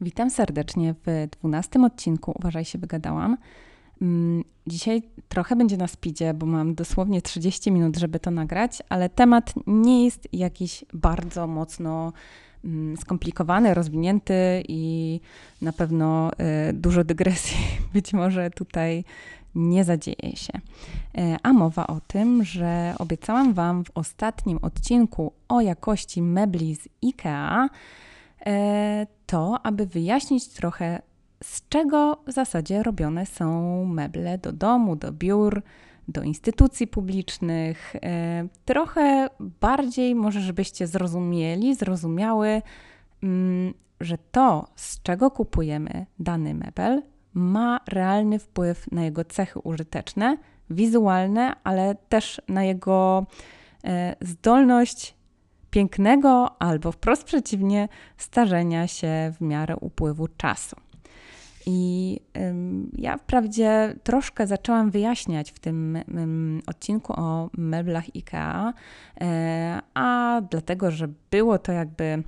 Witam serdecznie w dwunastym odcinku Uważaj się wygadałam. Mm, dzisiaj trochę będzie na speedzie, bo mam dosłownie 30 minut, żeby to nagrać, ale temat nie jest jakiś bardzo mocno mm, skomplikowany, rozwinięty i na pewno y, dużo dygresji być może tutaj nie zadzieje się. E, a mowa o tym, że obiecałam Wam w ostatnim odcinku o jakości mebli z IKEA to, aby wyjaśnić trochę, z czego w zasadzie robione są meble do domu, do biur, do instytucji publicznych. E, trochę bardziej, może żebyście zrozumieli, zrozumiały, mm, że to, z czego kupujemy dany mebel, ma realny wpływ na jego cechy użyteczne, wizualne, ale też na jego e, zdolność pięknego albo wprost przeciwnie, starzenia się w miarę upływu czasu. I ym, ja wprawdzie troszkę zaczęłam wyjaśniać w tym ym, odcinku o meblach IKEA, yy, a dlatego, że było to jakby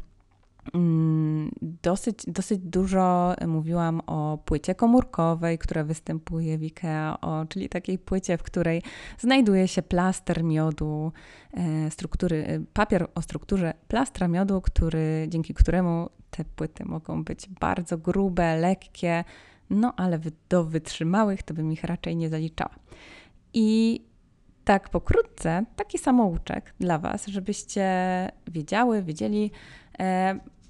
dosyć, dosyć dużo mówiłam o płycie komórkowej, która występuje w IKEA, o, czyli takiej płycie, w której znajduje się plaster miodu, e, struktury, e, papier o strukturze plastra miodu, który, dzięki któremu te płyty mogą być bardzo grube, lekkie, no ale do wytrzymałych to bym ich raczej nie zaliczała. I tak pokrótce, taki samouczek dla Was, żebyście wiedziały, wiedzieli,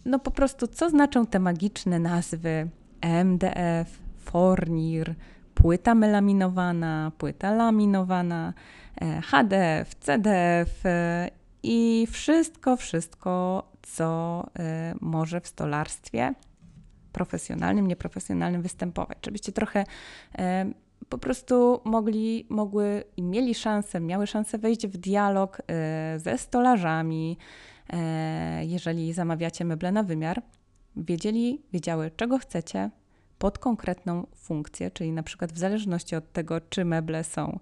no po prostu, co znaczą te magiczne nazwy MDF, Fornir, płyta melaminowana, płyta laminowana, e, HDF, CDF e, i wszystko, wszystko, co e, może w stolarstwie profesjonalnym, nieprofesjonalnym występować. Żebyście trochę po prostu mogli, mogły i mieli szansę, miały szansę wejść w dialog ze stolarzami, E, jeżeli zamawiacie meble na wymiar, wiedzieli, wiedziały, czego chcecie pod konkretną funkcję, czyli na przykład w zależności od tego, czy meble są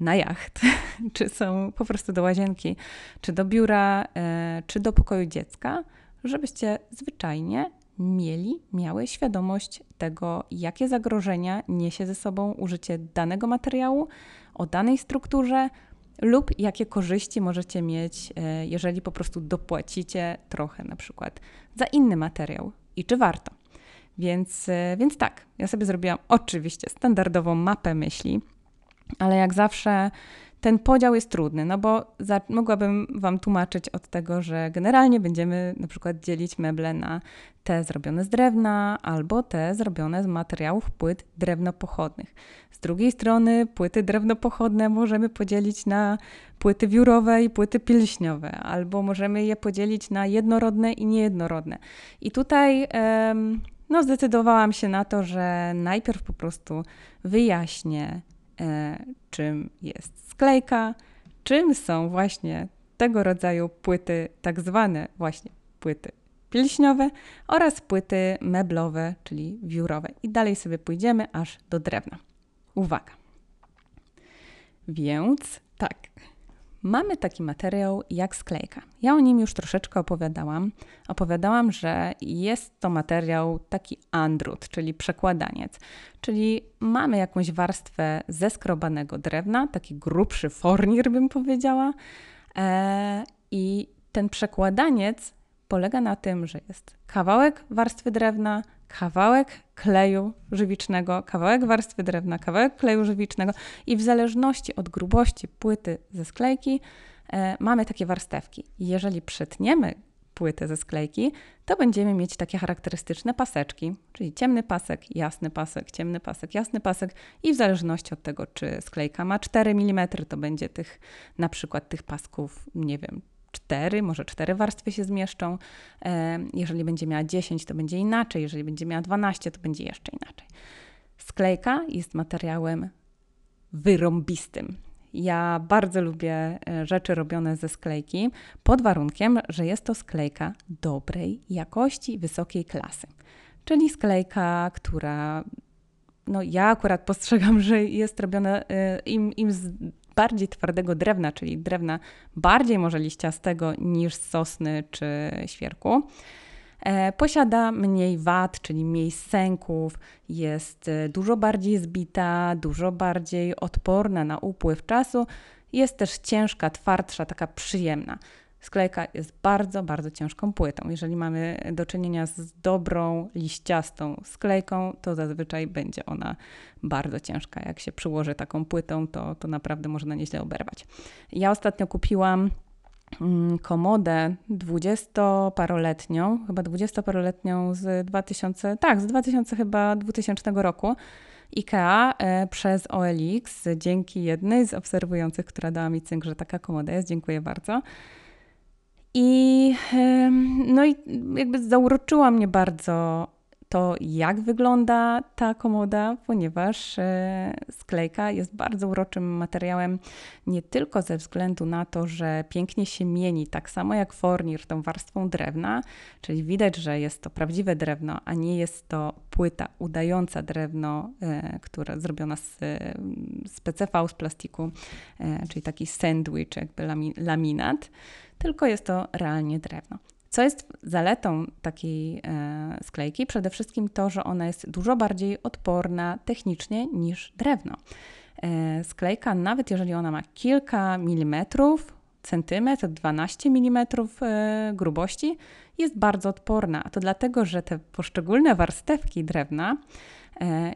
na jacht, czy są po prostu do łazienki, czy do biura, e, czy do pokoju dziecka, żebyście zwyczajnie mieli, miały świadomość tego, jakie zagrożenia niesie ze sobą użycie danego materiału o danej strukturze, lub jakie korzyści możecie mieć, e, jeżeli po prostu dopłacicie trochę na przykład za inny materiał i czy warto. Więc, e, więc tak, ja sobie zrobiłam oczywiście standardową mapę myśli, ale jak zawsze ten podział jest trudny, no bo za, mogłabym Wam tłumaczyć od tego, że generalnie będziemy na przykład dzielić meble na te zrobione z drewna albo te zrobione z materiałów płyt drewnopochodnych. Drugiej strony płyty drewnopochodne możemy podzielić na płyty wiórowe i płyty pilśniowe, albo możemy je podzielić na jednorodne i niejednorodne. I tutaj no, zdecydowałam się na to, że najpierw po prostu wyjaśnię, e, czym jest sklejka, czym są właśnie tego rodzaju płyty, tak zwane właśnie płyty pilśniowe oraz płyty meblowe, czyli wiórowe. I dalej sobie pójdziemy aż do drewna. Uwaga. Więc tak, mamy taki materiał jak sklejka. Ja o nim już troszeczkę opowiadałam. Opowiadałam, że jest to materiał taki andrut, czyli przekładaniec. Czyli mamy jakąś warstwę zeskrobanego drewna, taki grubszy fornir bym powiedziała. E, I ten przekładaniec polega na tym, że jest kawałek warstwy drewna, kawałek kleju żywicznego, kawałek warstwy drewna, kawałek kleju żywicznego i w zależności od grubości płyty ze sklejki e, mamy takie warstewki. Jeżeli przetniemy płytę ze sklejki, to będziemy mieć takie charakterystyczne paseczki, czyli ciemny pasek, jasny pasek, ciemny pasek, jasny pasek i w zależności od tego, czy sklejka ma 4 mm, to będzie tych na przykład tych pasków, nie wiem, cztery, może cztery warstwy się zmieszczą. E, jeżeli będzie miała 10, to będzie inaczej. Jeżeli będzie miała 12, to będzie jeszcze inaczej. Sklejka jest materiałem wyrąbistym. Ja bardzo lubię e, rzeczy robione ze sklejki, pod warunkiem, że jest to sklejka dobrej jakości, wysokiej klasy. Czyli sklejka, która no ja akurat postrzegam, że jest robiona e, im, im bardziej twardego drewna, czyli drewna bardziej może liściastego niż sosny czy świerku. E, posiada mniej wad, czyli mniej sęków, jest e, dużo bardziej zbita, dużo bardziej odporna na upływ czasu, jest też ciężka, twardsza, taka przyjemna. Sklejka jest bardzo, bardzo ciężką płytą. Jeżeli mamy do czynienia z dobrą, liściastą sklejką, to zazwyczaj będzie ona bardzo ciężka. Jak się przyłoży taką płytą, to, to naprawdę można nieźle oberwać. Ja ostatnio kupiłam mm, komodę dwudziestoparoletnią, chyba dwudziestoparoletnią z 2000, tak, z 2000 chyba 2000 roku. IKEA e, przez OLX, dzięki jednej z obserwujących, która dała mi cynk, że taka komoda jest. Dziękuję bardzo. I no i jakby zauroczyła mnie bardzo to, jak wygląda ta komoda, ponieważ e, sklejka jest bardzo uroczym materiałem nie tylko ze względu na to, że pięknie się mieni, tak samo jak fornir tą warstwą drewna, czyli widać, że jest to prawdziwe drewno, a nie jest to płyta udająca drewno, e, która zrobiona z, z PCV, z plastiku, e, czyli taki sandwich, jakby laminat tylko jest to realnie drewno. Co jest zaletą takiej e, sklejki? Przede wszystkim to, że ona jest dużo bardziej odporna technicznie niż drewno. E, sklejka, nawet jeżeli ona ma kilka milimetrów, centymetr, 12 mm e, grubości, jest bardzo odporna. A to dlatego, że te poszczególne warstewki drewna,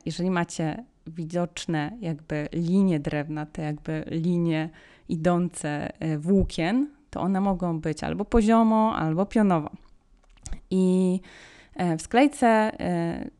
jeżeli macie widoczne jakby linie drewna, te jakby linie idące włókien, to one mogą być albo poziomo, albo pionowo. I e, w sklejce e,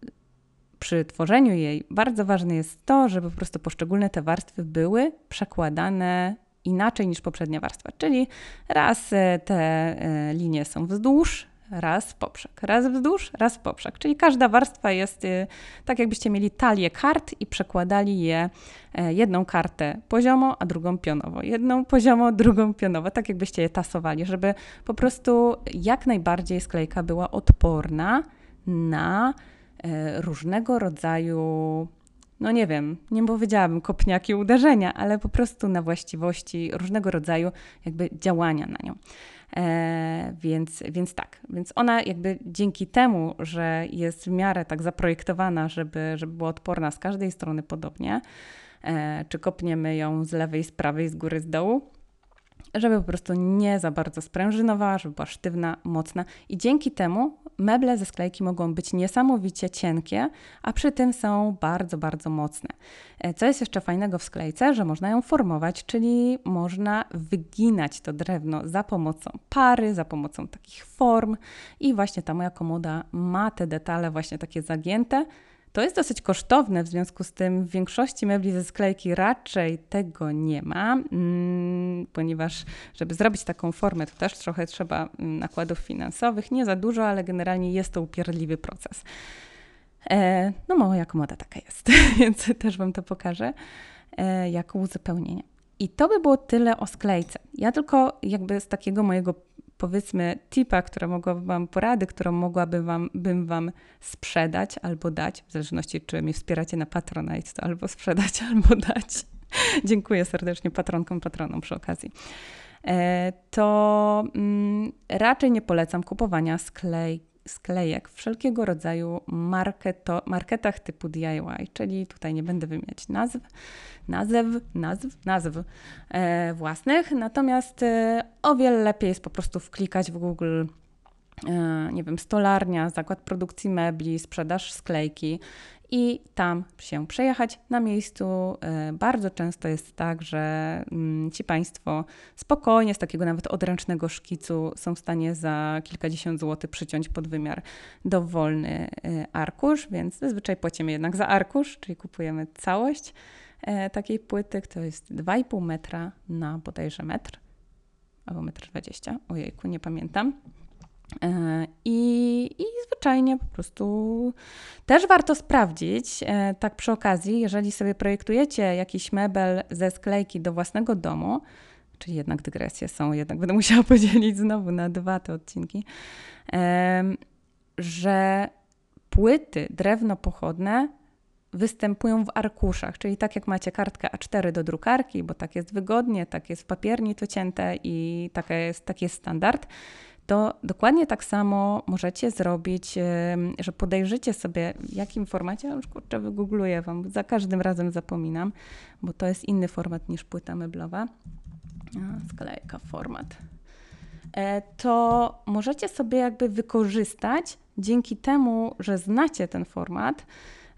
przy tworzeniu jej bardzo ważne jest to, żeby po prostu poszczególne te warstwy były przekładane inaczej niż poprzednia warstwa. Czyli raz e, te linie są wzdłuż, raz poprzek, raz wzdłuż, raz poprzek. Czyli każda warstwa jest y, tak, jakbyście mieli talię kart i przekładali je e, jedną kartę poziomo, a drugą pionowo. Jedną poziomo, drugą pionowo, tak jakbyście je tasowali, żeby po prostu jak najbardziej sklejka była odporna na e, różnego rodzaju no nie wiem, nie powiedziałabym kopniaki uderzenia, ale po prostu na właściwości różnego rodzaju jakby działania na nią. E, więc, więc tak, więc ona jakby dzięki temu, że jest w miarę tak zaprojektowana, żeby, żeby była odporna z każdej strony podobnie, e, czy kopniemy ją z lewej, z prawej, z góry, z dołu, żeby po prostu nie za bardzo sprężynowała, żeby była sztywna, mocna. I dzięki temu meble ze sklejki mogą być niesamowicie cienkie, a przy tym są bardzo, bardzo mocne. E, co jest jeszcze fajnego w sklejce, że można ją formować, czyli można wyginać to drewno za pomocą pary, za pomocą takich form. I właśnie ta moja komoda ma te detale właśnie takie zagięte, to jest dosyć kosztowne, w związku z tym w większości mebli ze sklejki raczej tego nie ma, mm, ponieważ żeby zrobić taką formę, to też trochę trzeba mm, nakładów finansowych, nie za dużo, ale generalnie jest to upierdliwy proces. E, no moja komoda taka jest, więc też Wam to pokażę e, jako uzupełnienie. I to by było tyle o sklejce. Ja tylko jakby z takiego mojego powiedzmy tipa, która mogłaby Wam, porady, którą mogłabym wam, bym Wam sprzedać albo dać, w zależności czy mnie wspieracie na Patronite, to albo sprzedać, albo dać. Dziękuję serdecznie patronkom, patronom przy okazji. E, to mm, raczej nie polecam kupowania sklej, sklejek w wszelkiego rodzaju marketo, marketach typu DIY, czyli tutaj nie będę wymieniać nazw, nazw, nazw, nazw e, własnych, natomiast e, o wiele lepiej jest po prostu wklikać w Google e, nie wiem, stolarnia, zakład produkcji mebli, sprzedaż sklejki i tam się przejechać na miejscu. E, bardzo często jest tak, że mm, ci Państwo spokojnie z takiego nawet odręcznego szkicu są w stanie za kilkadziesiąt złotych przyciąć pod wymiar dowolny e, arkusz, więc zazwyczaj płacimy jednak za arkusz, czyli kupujemy całość e, takiej płyty, to jest 2,5 metra na bodajże metr albo metr 20, ojejku, nie pamiętam. E, I, I zwyczajnie po prostu też warto sprawdzić, e, tak przy okazji, jeżeli sobie projektujecie jakiś mebel ze sklejki do własnego domu, czyli jednak dygresje są, jednak będę musiała podzielić znowu na dwa te odcinki, że płyty drewno pochodne występują w arkuszach, czyli tak jak macie kartkę A4 do drukarki, bo tak jest wygodnie, tak jest w papierni to cięte i taka jest, taki jest standard to dokładnie tak samo możecie zrobić, że podejrzycie sobie, w jakim formacie, już kurczę, wygoogluję Wam, za każdym razem zapominam, bo to jest inny format niż płyta meblowa. Sklejka, format. E, to możecie sobie jakby wykorzystać dzięki temu, że znacie ten format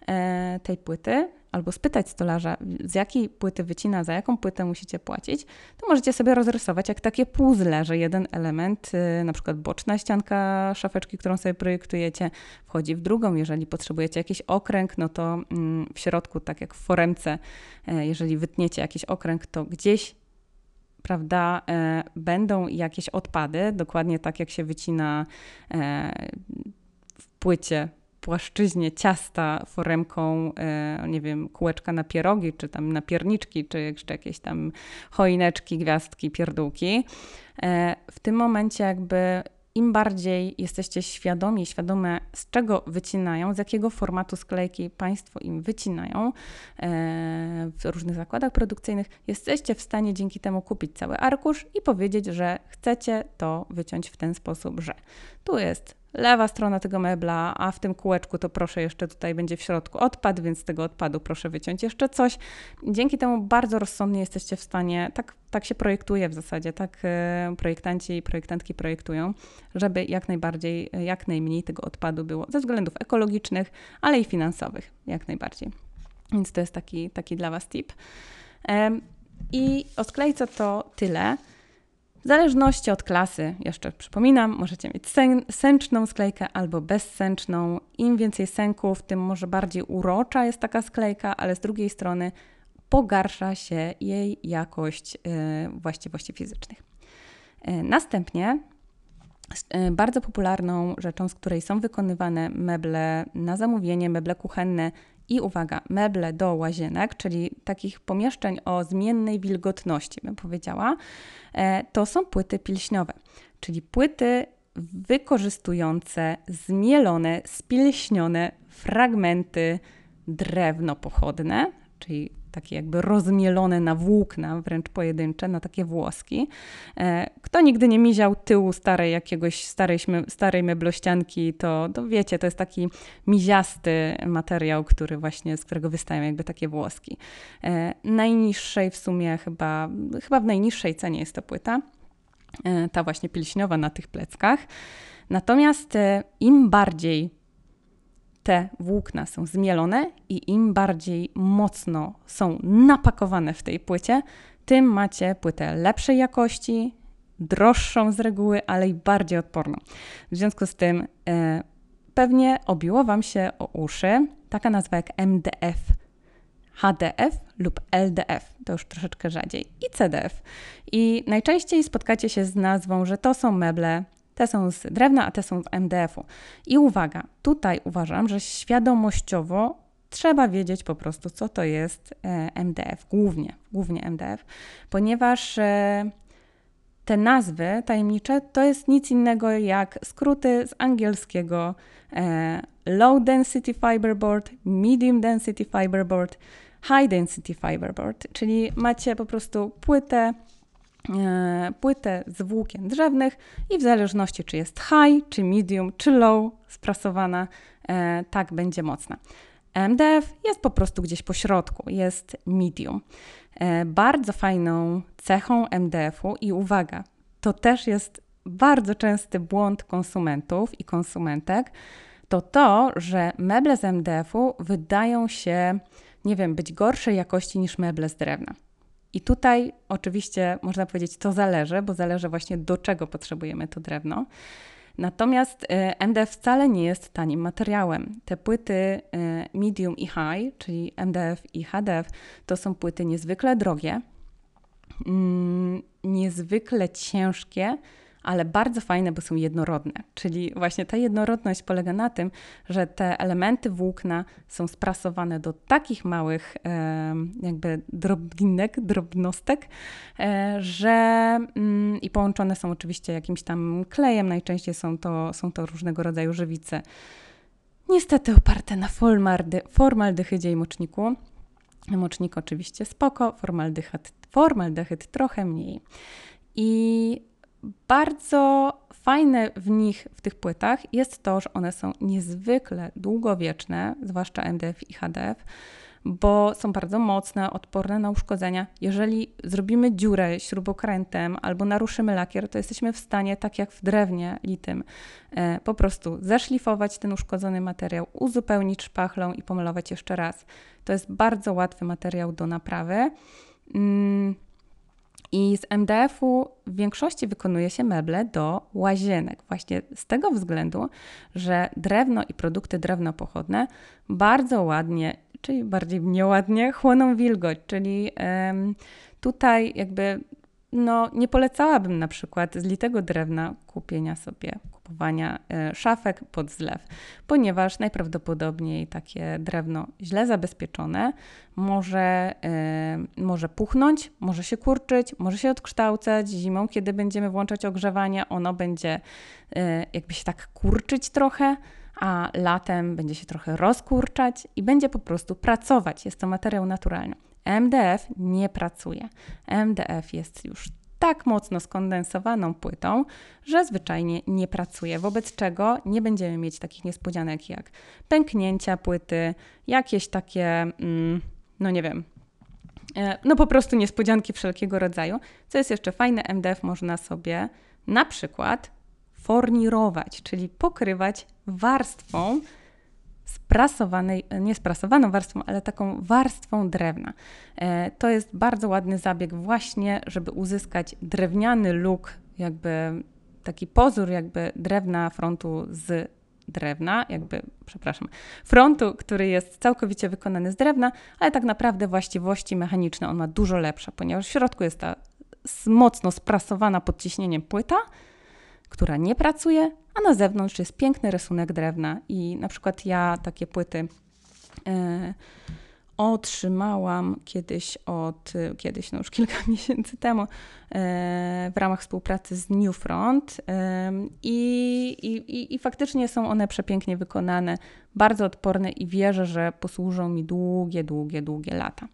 e, tej płyty, albo spytać stolarza, z jakiej płyty wycina, za jaką płytę musicie płacić, to możecie sobie rozrysować jak takie puzzle, że jeden element, y, na przykład boczna ścianka szafeczki, którą sobie projektujecie, wchodzi w drugą. Jeżeli potrzebujecie jakiś okręg, no to mm, w środku, tak jak w foremce, e, jeżeli wytniecie jakiś okręg, to gdzieś prawda, e, będą jakieś odpady, dokładnie tak jak się wycina e, w płycie płaszczyźnie ciasta foremką, e, nie wiem, kółeczka na pierogi, czy tam na pierniczki, czy jeszcze jakieś tam choineczki, gwiazdki, pierdółki. E, w tym momencie jakby im bardziej jesteście świadomi, świadome z czego wycinają, z jakiego formatu sklejki Państwo im wycinają e, w różnych zakładach produkcyjnych, jesteście w stanie dzięki temu kupić cały arkusz i powiedzieć, że chcecie to wyciąć w ten sposób, że tu jest lewa strona tego mebla, a w tym kółeczku to proszę jeszcze tutaj będzie w środku odpad, więc z tego odpadu proszę wyciąć jeszcze coś. Dzięki temu bardzo rozsądnie jesteście w stanie, tak, tak się projektuje w zasadzie, tak e, projektanci i projektantki projektują, żeby jak najbardziej, jak najmniej tego odpadu było ze względów ekologicznych, ale i finansowych, jak najbardziej. Więc to jest taki, taki dla Was tip. I o sklejce to tyle. W zależności od klasy, jeszcze przypominam, możecie mieć sen, sęczną sklejkę albo bezsęczną. Im więcej sęków, tym może bardziej urocza jest taka sklejka, ale z drugiej strony pogarsza się jej jakość yy, właściwości fizycznych. Yy, następnie yy, bardzo popularną rzeczą, z której są wykonywane meble na zamówienie, meble kuchenne i uwaga, meble do łazienek, czyli takich pomieszczeń o zmiennej wilgotności, bym powiedziała, e, to są płyty pilśniowe, czyli płyty wykorzystujące zmielone, spilśnione fragmenty drewno pochodne, czyli takie jakby rozmielone na włókna, wręcz pojedyncze, na takie włoski. E, kto nigdy nie miział tyłu starej jakiegoś starej, starej meblościanki, to, to wiecie, to jest taki miziasty materiał, który właśnie, z którego wystają jakby takie włoski. E, najniższej w sumie chyba, chyba w najniższej cenie jest to płyta, e, ta właśnie pilśniowa na tych pleckach. Natomiast im bardziej te włókna są zmielone i im bardziej mocno są napakowane w tej płycie, tym macie płytę lepszej jakości, droższą z reguły, ale i bardziej odporną. W związku z tym e, pewnie obiło Wam się o uszy taka nazwa jak MDF, HDF lub LDF, to już troszeczkę rzadziej, i CDF. I najczęściej spotkacie się z nazwą, że to są meble te są z drewna, a te są z MDF-u. I uwaga, tutaj uważam, że świadomościowo trzeba wiedzieć po prostu, co to jest e, MDF, głównie, głównie MDF, ponieważ e, te nazwy tajemnicze to jest nic innego jak skróty z angielskiego e, low density fiberboard, medium density fiberboard, high density fiberboard, czyli macie po prostu płytę płytę z włókien drzewnych i w zależności czy jest high, czy medium, czy low sprasowana, e, tak będzie mocna. MDF jest po prostu gdzieś po środku, jest medium. E, bardzo fajną cechą MDF-u i uwaga, to też jest bardzo częsty błąd konsumentów i konsumentek, to to, że meble z MDF-u wydają się, nie wiem, być gorszej jakości niż meble z drewna. I tutaj oczywiście można powiedzieć, to zależy, bo zależy właśnie do czego potrzebujemy to drewno. Natomiast e, MDF wcale nie jest tanim materiałem. Te płyty e, medium i high, czyli MDF i HDF, to są płyty niezwykle drogie, mm, niezwykle ciężkie, ale bardzo fajne, bo są jednorodne. Czyli właśnie ta jednorodność polega na tym, że te elementy włókna są sprasowane do takich małych jakby drobinek, drobnostek, e, że mm, i połączone są oczywiście jakimś tam klejem, najczęściej są to, są to różnego rodzaju żywice. Niestety oparte na formaldehydzie i moczniku. Mocznik oczywiście spoko, formaldehyd, formaldehyd trochę mniej. I bardzo fajne w nich, w tych płytach, jest to, że one są niezwykle długowieczne, zwłaszcza MDF i HDF bo są bardzo mocne, odporne na uszkodzenia. Jeżeli zrobimy dziurę śrubokrętem albo naruszymy lakier, to jesteśmy w stanie, tak jak w drewnie litym, e, po prostu zeszlifować ten uszkodzony materiał, uzupełnić szpachlą i pomalować jeszcze raz. To jest bardzo łatwy materiał do naprawy. I z MDF-u w większości wykonuje się meble do łazienek, właśnie z tego względu, że drewno i produkty drewnopochodne bardzo ładnie czyli bardziej nieładnie, chłoną wilgoć, czyli tutaj jakby no, nie polecałabym na przykład z litego drewna kupienia sobie, kupowania e, szafek pod zlew, ponieważ najprawdopodobniej takie drewno źle zabezpieczone może, może puchnąć, może się kurczyć, może się odkształcać. Zimą, kiedy będziemy włączać ogrzewanie, ono będzie e, jakby się tak kurczyć trochę a latem będzie się trochę rozkurczać i będzie po prostu pracować. Jest to materiał naturalny. MDF nie pracuje. MDF jest już tak mocno skondensowaną płytą, że zwyczajnie nie pracuje, wobec czego nie będziemy mieć takich niespodzianek jak pęknięcia płyty, jakieś takie, mm, no nie wiem, e, no po prostu niespodzianki wszelkiego rodzaju. Co jest jeszcze fajne, MDF można sobie na przykład fornirować, czyli pokrywać warstwą sprasowanej, nie sprasowaną warstwą, ale taką warstwą drewna. E, to jest bardzo ładny zabieg właśnie, żeby uzyskać drewniany look, jakby taki pozór jakby drewna frontu z drewna, jakby, przepraszam, frontu, który jest całkowicie wykonany z drewna, ale tak naprawdę właściwości mechaniczne on ma dużo lepsze, ponieważ w środku jest ta mocno sprasowana pod ciśnieniem płyta, która nie pracuje, a na zewnątrz jest piękny rysunek drewna. I na przykład ja takie płyty e, otrzymałam kiedyś od, kiedyś, no już kilka miesięcy temu, e, w ramach współpracy z New Front e, i, i, i faktycznie są one przepięknie wykonane, bardzo odporne i wierzę, że posłużą mi długie, długie, długie lata.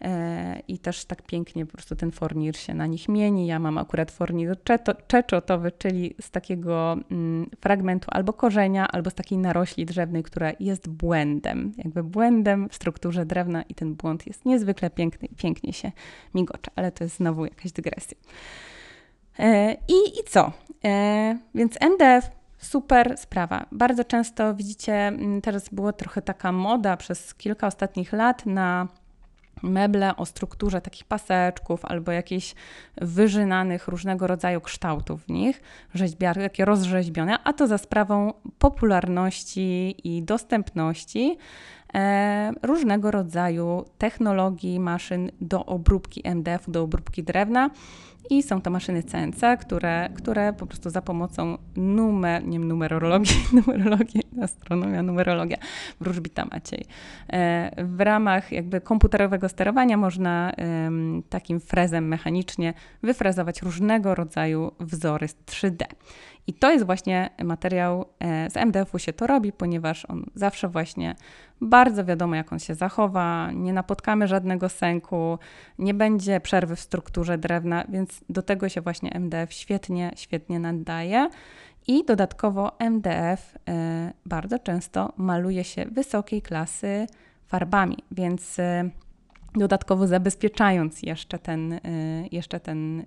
E, i też tak pięknie po prostu ten fornir się na nich mieni. Ja mam akurat fornir czeczotowy, czyli z takiego mm, fragmentu albo korzenia, albo z takiej narośli drzewnej, która jest błędem, jakby błędem w strukturze drewna i ten błąd jest niezwykle piękny pięknie się migocze, ale to jest znowu jakaś dygresja. E, I, I co? E, więc NDF super sprawa. Bardzo często widzicie, mm, teraz było trochę taka moda przez kilka ostatnich lat na meble o strukturze takich paseczków albo jakichś wyżynanych różnego rodzaju kształtów w nich, rzeźbiary, takie rozrzeźbione, a to za sprawą popularności i dostępności e, różnego rodzaju technologii maszyn do obróbki MDF, do obróbki drewna. I są to maszyny CNC, które, które po prostu za pomocą numer, nie numerologii, numerologii, astronomia, numerologia, wróżbita Maciej. E, w ramach jakby komputerowego sterowania można takim frezem mechanicznie wyfrezować różnego rodzaju wzory z 3D. I to jest właśnie materiał, e, z MDF-u się to robi, ponieważ on zawsze właśnie bardzo wiadomo, jak on się zachowa, nie napotkamy żadnego sęku, nie będzie przerwy w strukturze drewna, więc do tego się właśnie MDF świetnie, świetnie nadaje. I dodatkowo MDF e, bardzo często maluje się wysokiej klasy farbami, więc e, dodatkowo zabezpieczając jeszcze ten, y, jeszcze ten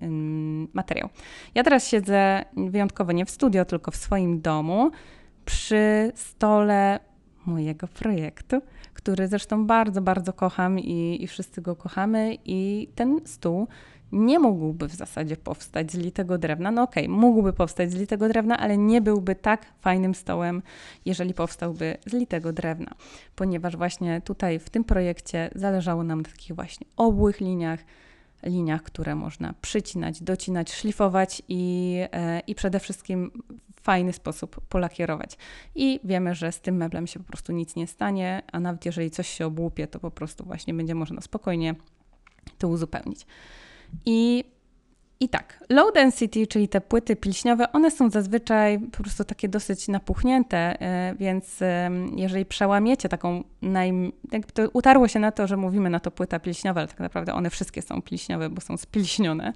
materiał. Ja teraz siedzę wyjątkowo nie w studio, tylko w swoim domu przy stole mojego projektu, który zresztą bardzo, bardzo kocham i, i wszyscy go kochamy. I ten stół nie mógłby w zasadzie powstać z litego drewna. No okej, okay, mógłby powstać z litego drewna, ale nie byłby tak fajnym stołem, jeżeli powstałby z litego drewna, ponieważ właśnie tutaj w tym projekcie zależało nam na takich właśnie obłych liniach, liniach, które można przycinać, docinać, szlifować i, e, i przede wszystkim w fajny sposób polakierować. I wiemy, że z tym meblem się po prostu nic nie stanie, a nawet jeżeli coś się obłupie, to po prostu właśnie będzie można spokojnie to uzupełnić. I I tak, low density, czyli te płyty pilśniowe, one są zazwyczaj po prostu takie dosyć napuchnięte, e, więc jeżeli przełamiecie taką, naj, to utarło się na to, że mówimy na to płyta pilśniowa, ale tak naprawdę one wszystkie są pilśniowe, bo są spilśnione.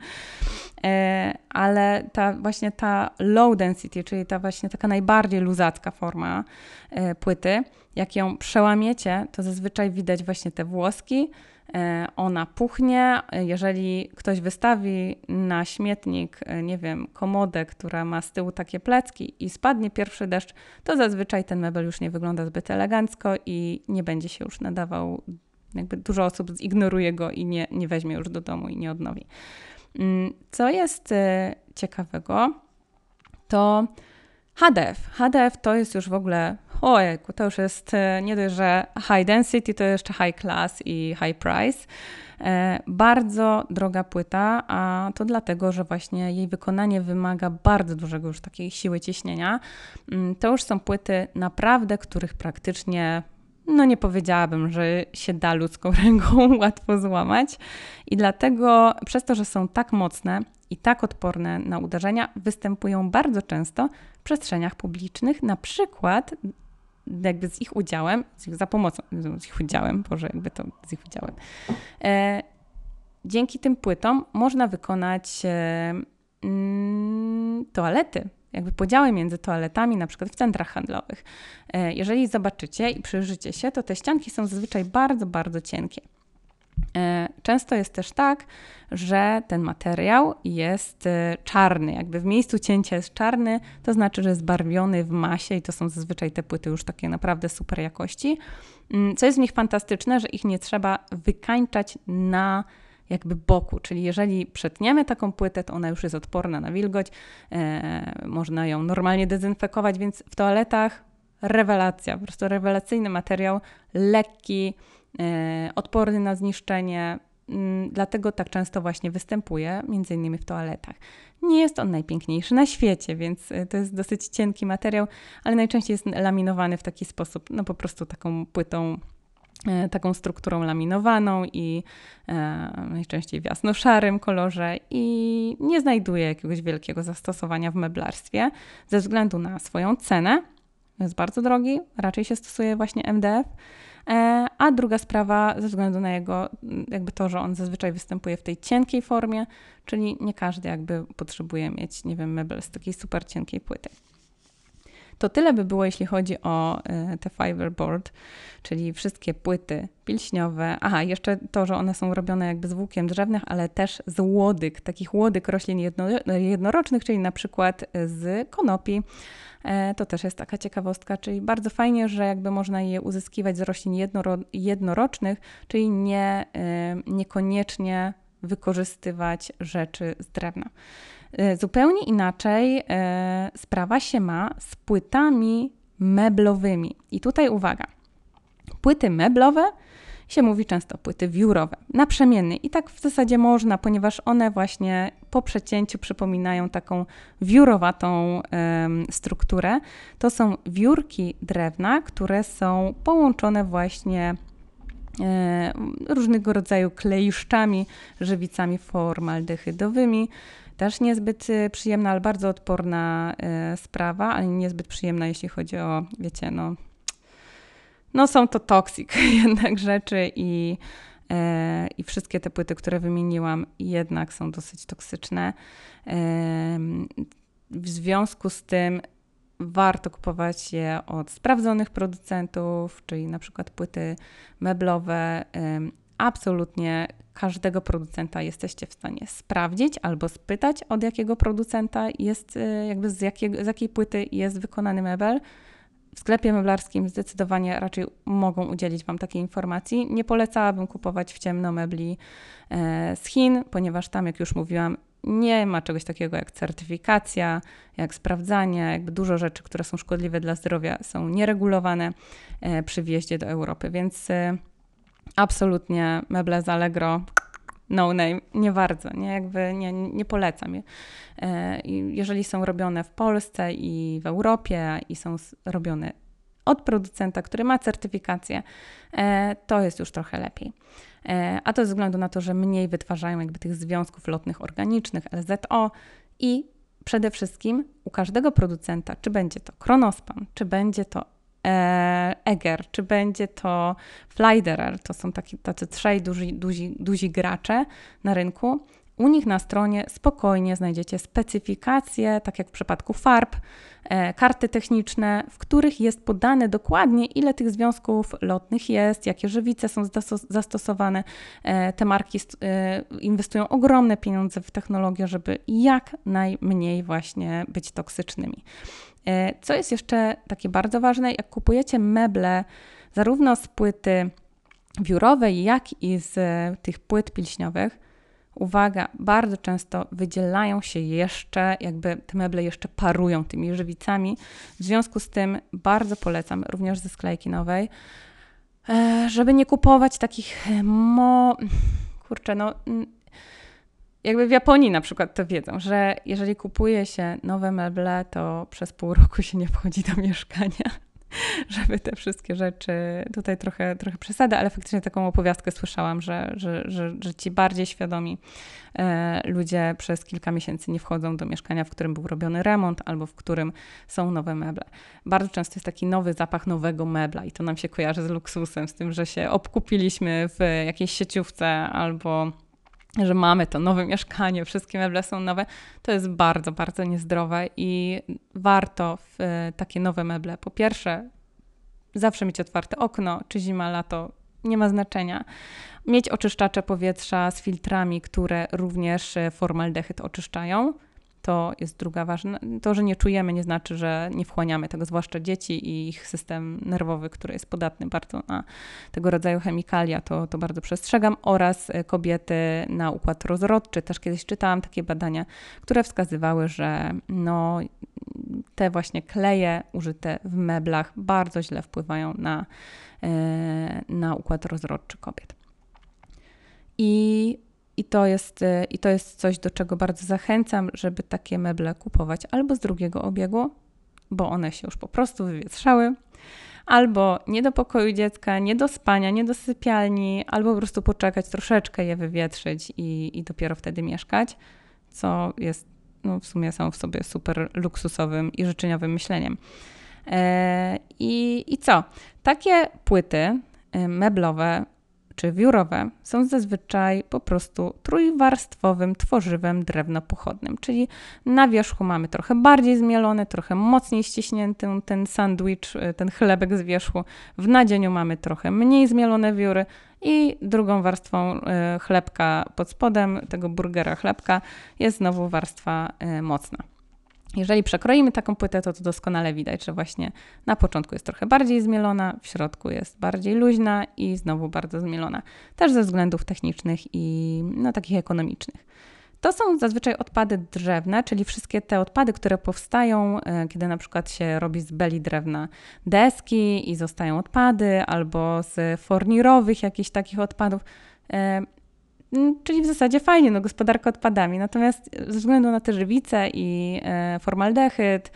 E, ale ta właśnie ta low density, czyli ta właśnie taka najbardziej luzacka forma e, płyty, jak ją przełamiecie, to zazwyczaj widać właśnie te włoski, E, ona puchnie. Jeżeli ktoś wystawi na śmietnik, e, nie wiem, komodę, która ma z tyłu takie plecki i spadnie pierwszy deszcz, to zazwyczaj ten mebel już nie wygląda zbyt elegancko i nie będzie się już nadawał. Jakby dużo osób zignoruje go i nie, nie weźmie już do domu i nie odnowi. Mm, co jest e, ciekawego, to HDF. HDF to jest już w ogóle ojejku, to już jest e, nie dość, że high density, to jeszcze high class i high price. E, bardzo droga płyta, a to dlatego, że właśnie jej wykonanie wymaga bardzo dużego już takiej siły ciśnienia. Mm, to już są płyty naprawdę, których praktycznie no nie powiedziałabym, że się da ludzką ręką łatwo złamać. I dlatego przez to, że są tak mocne i tak odporne na uderzenia, występują bardzo często w przestrzeniach publicznych, na przykład jakby z ich udziałem, z ich, za pomocą, z ich udziałem, Boże, jakby to z ich udziałem. E, dzięki tym płytom można wykonać e, mm, toalety, jakby podziały między toaletami, na przykład w centrach handlowych. E, jeżeli zobaczycie i przyjrzycie się, to te ścianki są zazwyczaj bardzo, bardzo cienkie. E, często jest też tak, że ten materiał jest e, czarny, jakby w miejscu cięcia jest czarny, to znaczy, że jest barwiony w masie i to są zazwyczaj te płyty już takie naprawdę super jakości. Mm, co jest w nich fantastyczne, że ich nie trzeba wykańczać na jakby boku, czyli jeżeli przetniemy taką płytę, to ona już jest odporna na wilgoć, e, można ją normalnie dezynfekować, więc w toaletach rewelacja, po prostu rewelacyjny materiał, lekki, odporny na zniszczenie, mm, dlatego tak często właśnie występuje, między innymi w toaletach. Nie jest on najpiękniejszy na świecie, więc e, to jest dosyć cienki materiał, ale najczęściej jest laminowany w taki sposób, no po prostu taką płytą e, taką strukturą laminowaną i e, najczęściej w jasno-szarym kolorze i nie znajduje jakiegoś wielkiego zastosowania w meblarstwie ze względu na swoją cenę. Jest bardzo drogi, raczej się stosuje właśnie MDF E, a druga sprawa ze względu na jego, jakby to, że on zazwyczaj występuje w tej cienkiej formie, czyli nie każdy jakby potrzebuje mieć, nie wiem, mebel z takiej super cienkiej płyty. To tyle by było, jeśli chodzi o e, te fiberboard, czyli wszystkie płyty pilśniowe. Aha, jeszcze to, że one są robione jakby z włókien drzewnych, ale też z łodyg, takich łodyg roślin jedno, jednorocznych, czyli na przykład z konopi. E, to też jest taka ciekawostka, czyli bardzo fajnie, że jakby można je uzyskiwać z roślin jednoro, jednorocznych, czyli nie, e, niekoniecznie wykorzystywać rzeczy z drewna. E, zupełnie inaczej sprawa się ma z płytami meblowymi. I tutaj uwaga. Płyty meblowe się mówi często płyty wiórowe, naprzemienny. I tak w zasadzie można, ponieważ one właśnie po przecięciu przypominają taką wiórowatą strukturę. To są wiórki drewna, które są połączone właśnie e, różnego rodzaju kleiszczami, żywicami formaldehydowymi. Też niezbyt e, przyjemna, ale bardzo odporna e, sprawa, ale niezbyt przyjemna, jeśli chodzi o, wiecie, no, no są to toksik jednak rzeczy i, e, i wszystkie te płyty, które wymieniłam, jednak są dosyć toksyczne. W związku z tym warto kupować je od sprawdzonych producentów, czyli na przykład płyty meblowe. Absolutnie każdego producenta jesteście w stanie sprawdzić albo spytać, od jakiego producenta jest, e, jakby z, jakiego, z jakiej płyty jest wykonany mebel w sklepie meblarskim zdecydowanie raczej mogą udzielić Wam takiej informacji. Nie polecałabym kupować w ciemno mebli e, z Chin, ponieważ tam, jak już mówiłam, nie ma czegoś takiego jak certyfikacja, jak sprawdzanie, jakby dużo rzeczy, które są szkodliwe dla zdrowia, są nieregulowane e, przy wjeździe do Europy, więc e, absolutnie meble z Allegro no name, nie bardzo, nie, jakby nie, nie polecam je. Jeżeli są robione w Polsce i w Europie i są robione od producenta, który ma certyfikację, e, to jest już trochę lepiej. E, a to ze względu na to, że mniej wytwarzają jakby tych związków lotnych organicznych, LZO i przede wszystkim u każdego producenta, czy będzie to Kronospan, czy będzie to e, Eger, czy będzie to Flyderer, to są taki, tacy trzej duzi, duzi, duzi gracze na rynku, u nich na stronie spokojnie znajdziecie specyfikacje, tak jak w przypadku farb, e, karty techniczne, w których jest podane dokładnie, ile tych związków lotnych jest, jakie żywice są zastosowane. E, te marki e, inwestują ogromne pieniądze w technologię, żeby jak najmniej właśnie być toksycznymi. Co jest jeszcze takie bardzo ważne, jak kupujecie meble, zarówno z płyty wiórowej, jak i z tych płyt pilśniowych, uwaga, bardzo często wydzielają się jeszcze, jakby te meble jeszcze parują tymi żywicami. W związku z tym bardzo polecam, również ze sklejki nowej, e, żeby nie kupować takich e, mo... Kurczę, no... Jakby w Japonii na przykład to wiedzą, że jeżeli kupuje się nowe meble, to przez pół roku się nie wchodzi do mieszkania żeby te wszystkie rzeczy, tutaj trochę, trochę przesada, ale faktycznie taką opowiastkę słyszałam, że, że, że, że ci bardziej świadomi e, ludzie przez kilka miesięcy nie wchodzą do mieszkania, w którym był robiony remont albo w którym są nowe meble. Bardzo często jest taki nowy zapach nowego mebla i to nam się kojarzy z luksusem, z tym, że się obkupiliśmy w jakiejś sieciówce albo że mamy to nowe mieszkanie, wszystkie meble są nowe, to jest bardzo, bardzo niezdrowe i warto w e, takie nowe meble, po pierwsze, zawsze mieć otwarte okno, czy zima, lato, nie ma znaczenia. Mieć oczyszczacze powietrza z filtrami, które również e, formaldehyd oczyszczają to jest druga ważna. To, że nie czujemy, nie znaczy, że nie wchłaniamy tego, zwłaszcza dzieci i ich system nerwowy, który jest podatny bardzo na tego rodzaju chemikalia, to, to bardzo przestrzegam. Oraz e, kobiety na układ rozrodczy. Też kiedyś czytałam takie badania, które wskazywały, że no, te właśnie kleje użyte w meblach bardzo źle wpływają na, e, na układ rozrodczy kobiet. I i to, jest, y, I to jest coś, do czego bardzo zachęcam, żeby takie meble kupować albo z drugiego obiegu, bo one się już po prostu wywietrzały, albo nie do pokoju dziecka, nie do spania, nie do sypialni, albo po prostu poczekać, troszeczkę je wywietrzyć i, i dopiero wtedy mieszkać, co jest no, w sumie są w sobie super luksusowym i życzeniowym myśleniem. E, i, I co? Takie płyty y, meblowe czy wiórowe są zazwyczaj po prostu trójwarstwowym tworzywem drewnopochodnym, czyli na wierzchu mamy trochę bardziej zmielony, trochę mocniej ściśnięty ten sandwich, ten chlebek z wierzchu. W nadzieniu mamy trochę mniej zmielone wióry i drugą warstwą e, chlebka pod spodem tego burgera chlebka jest znowu warstwa e, mocna. Jeżeli przekroimy taką płytę, to to doskonale widać, że właśnie na początku jest trochę bardziej zmielona, w środku jest bardziej luźna i znowu bardzo zmielona. Też ze względów technicznych i no, takich ekonomicznych. To są zazwyczaj odpady drzewne, czyli wszystkie te odpady, które powstają, e, kiedy na przykład się robi z beli drewna deski i zostają odpady, albo z fornirowych jakichś takich odpadów. Mm, czyli w zasadzie fajnie, no gospodarka odpadami. Natomiast ze względu na te żywice i e, formaldehyd,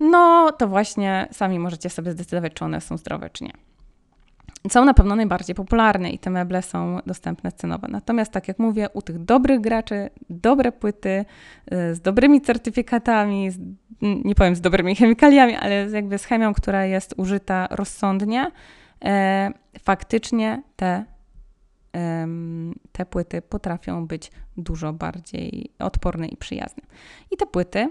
no to właśnie sami możecie sobie zdecydować, czy one są zdrowe, czy nie. Są na pewno najbardziej popularne i te meble są dostępne cenowo. Natomiast, tak jak mówię, u tych dobrych graczy, dobre płyty e, z dobrymi certyfikatami, z, nie powiem z dobrymi chemikaliami, ale jakby z chemią, która jest użyta rozsądnie, e, faktycznie te te płyty potrafią być dużo bardziej odporne i przyjazne. I te płyty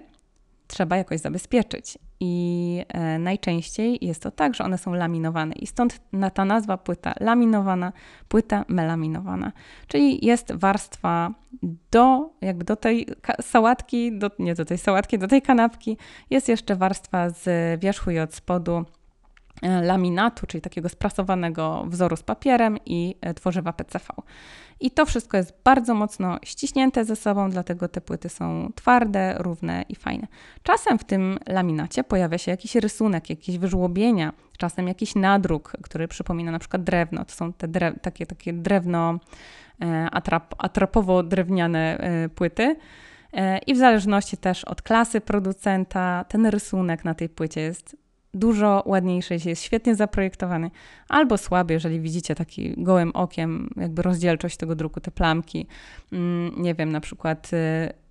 trzeba jakoś zabezpieczyć. I e, najczęściej jest to tak, że one są laminowane. I stąd na ta nazwa płyta laminowana, płyta melaminowana. Czyli jest warstwa do, jakby do tej sałatki, do, nie do tej sałatki, do tej kanapki, jest jeszcze warstwa z wierzchu i od spodu laminatu, czyli takiego sprasowanego wzoru z papierem i e, tworzywa PCV. I to wszystko jest bardzo mocno ściśnięte ze sobą, dlatego te płyty są twarde, równe i fajne. Czasem w tym laminacie pojawia się jakiś rysunek, jakieś wyżłobienia, czasem jakiś nadruk, który przypomina na przykład drewno. To są te drew takie, takie drewno e, atrap atrapowo-drewniane płyty. I w zależności też od klasy producenta, ten rysunek na tej płycie jest dużo ładniejszy, jeśli jest świetnie zaprojektowany, albo słaby, jeżeli widzicie taki gołym okiem, jakby rozdzielczość tego druku, te plamki. Mm, nie wiem, na przykład y,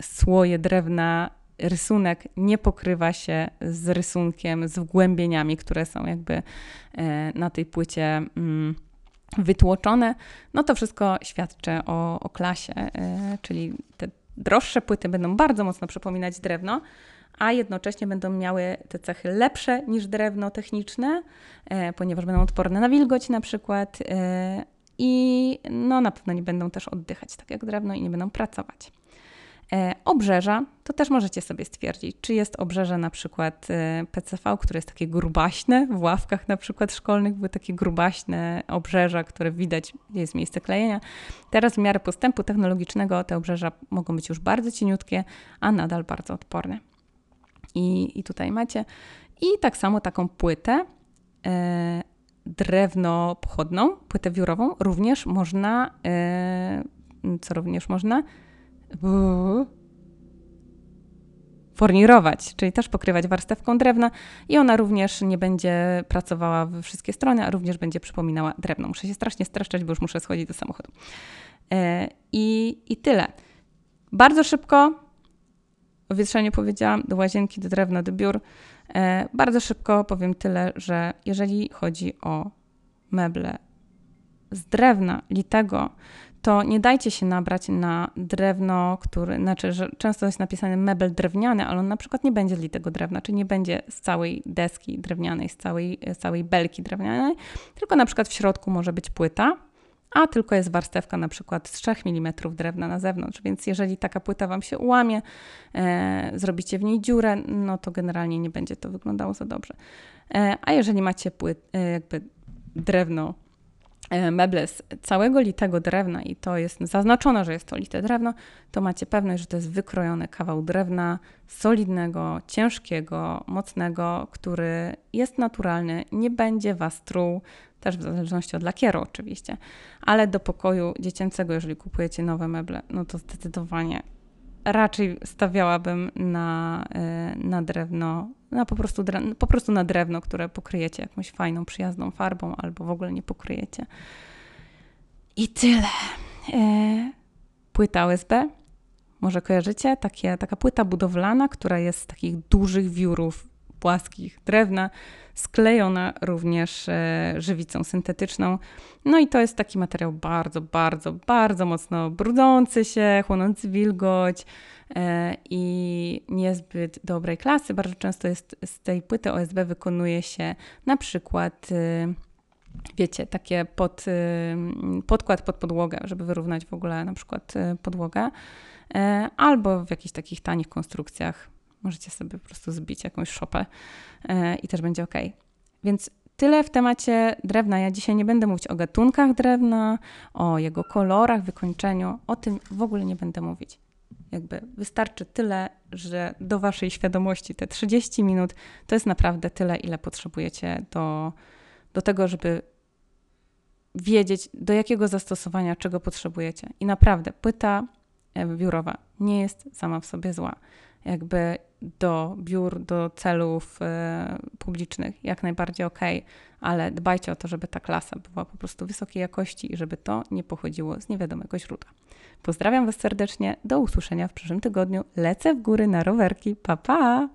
słoje drewna rysunek nie pokrywa się z rysunkiem, z wgłębieniami, które są jakby e, na tej płycie mm, wytłoczone, no to wszystko świadczy o, o klasie, e, czyli te droższe płyty będą bardzo mocno przypominać drewno, a jednocześnie będą miały te cechy lepsze niż drewno techniczne, e, ponieważ będą odporne na wilgoć na przykład i no, na pewno nie będą też oddychać tak jak drewno i nie będą pracować. E, obrzeża, to też możecie sobie stwierdzić, czy jest obrzeże na przykład e, PCV, które jest takie grubaśne, w ławkach na przykład szkolnych były takie grubaśne obrzeża, które widać, gdzie jest miejsce klejenia. Teraz w miarę postępu technologicznego te obrzeża mogą być już bardzo cieniutkie, a nadal bardzo odporne. I, i tutaj macie. I tak samo taką płytę e, drewno pochodną, płytę wiórową również można, e, co również można, fornirować, czyli też pokrywać warstewką drewna i ona również nie będzie pracowała we wszystkie strony, a również będzie przypominała drewno. Muszę się strasznie streszczać, bo już muszę schodzić do samochodu. E, I, i tyle. Bardzo szybko, o wietrzeniu powiedziałam, do łazienki, do drewna, do biur. E, bardzo szybko powiem tyle, że jeżeli chodzi o meble z drewna litego, to nie dajcie się nabrać na drewno, który, znaczy, że często jest napisany mebel drewniany, ale on na przykład nie będzie z litego drewna, czy nie będzie z całej deski drewnianej, z całej, z całej belki drewnianej, tylko na przykład w środku może być płyta, a tylko jest warstewka na przykład z 3 mm drewna na zewnątrz, więc jeżeli taka płyta Wam się ułamie, e, zrobicie w niej dziurę, no to generalnie nie będzie to wyglądało za dobrze. E, a jeżeli macie płyt, e, jakby drewno meble z całego litego drewna i to jest zaznaczone, że jest to lite drewno, to macie pewność, że to jest wykrojony kawał drewna solidnego, ciężkiego, mocnego, który jest naturalny, nie będzie was truł, też w zależności od lakieru oczywiście, ale do pokoju dziecięcego, jeżeli kupujecie nowe meble, no to zdecydowanie raczej stawiałabym na, e, na drewno, na po, prostu, po prostu na drewno, które pokryjecie jakąś fajną, przyjazną farbą albo w ogóle nie pokryjecie. I tyle. E, płyta USB. Może kojarzycie? Takie, taka płyta budowlana, która jest z takich dużych wiórów płaskich drewna, sklejona również e, żywicą syntetyczną. No i to jest taki materiał bardzo, bardzo, bardzo mocno brudzący się, chłonący wilgoć e, i niezbyt dobrej klasy. Bardzo często jest z tej płyty OSB wykonuje się na przykład e, wiecie, takie pod, podkład pod podłogę, żeby wyrównać w ogóle na przykład podłogę, albo w jakichś takich tanich konstrukcjach Możecie sobie po prostu zbić jakąś szopę i też będzie ok. Więc tyle w temacie drewna. Ja dzisiaj nie będę mówić o gatunkach drewna, o jego kolorach, wykończeniu. O tym w ogóle nie będę mówić. Jakby wystarczy tyle, że do waszej świadomości te 30 minut to jest naprawdę tyle, ile potrzebujecie do, do tego, żeby wiedzieć, do jakiego zastosowania, czego potrzebujecie. I naprawdę, płyta e, biurowa nie jest sama w sobie zła jakby do biur, do celów e, publicznych, jak najbardziej ok, ale dbajcie o to, żeby ta klasa była po prostu wysokiej jakości i żeby to nie pochodziło z niewiadomego źródła. Pozdrawiam Was serdecznie, do usłyszenia w przyszłym tygodniu. Lecę w góry na rowerki. Pa, pa!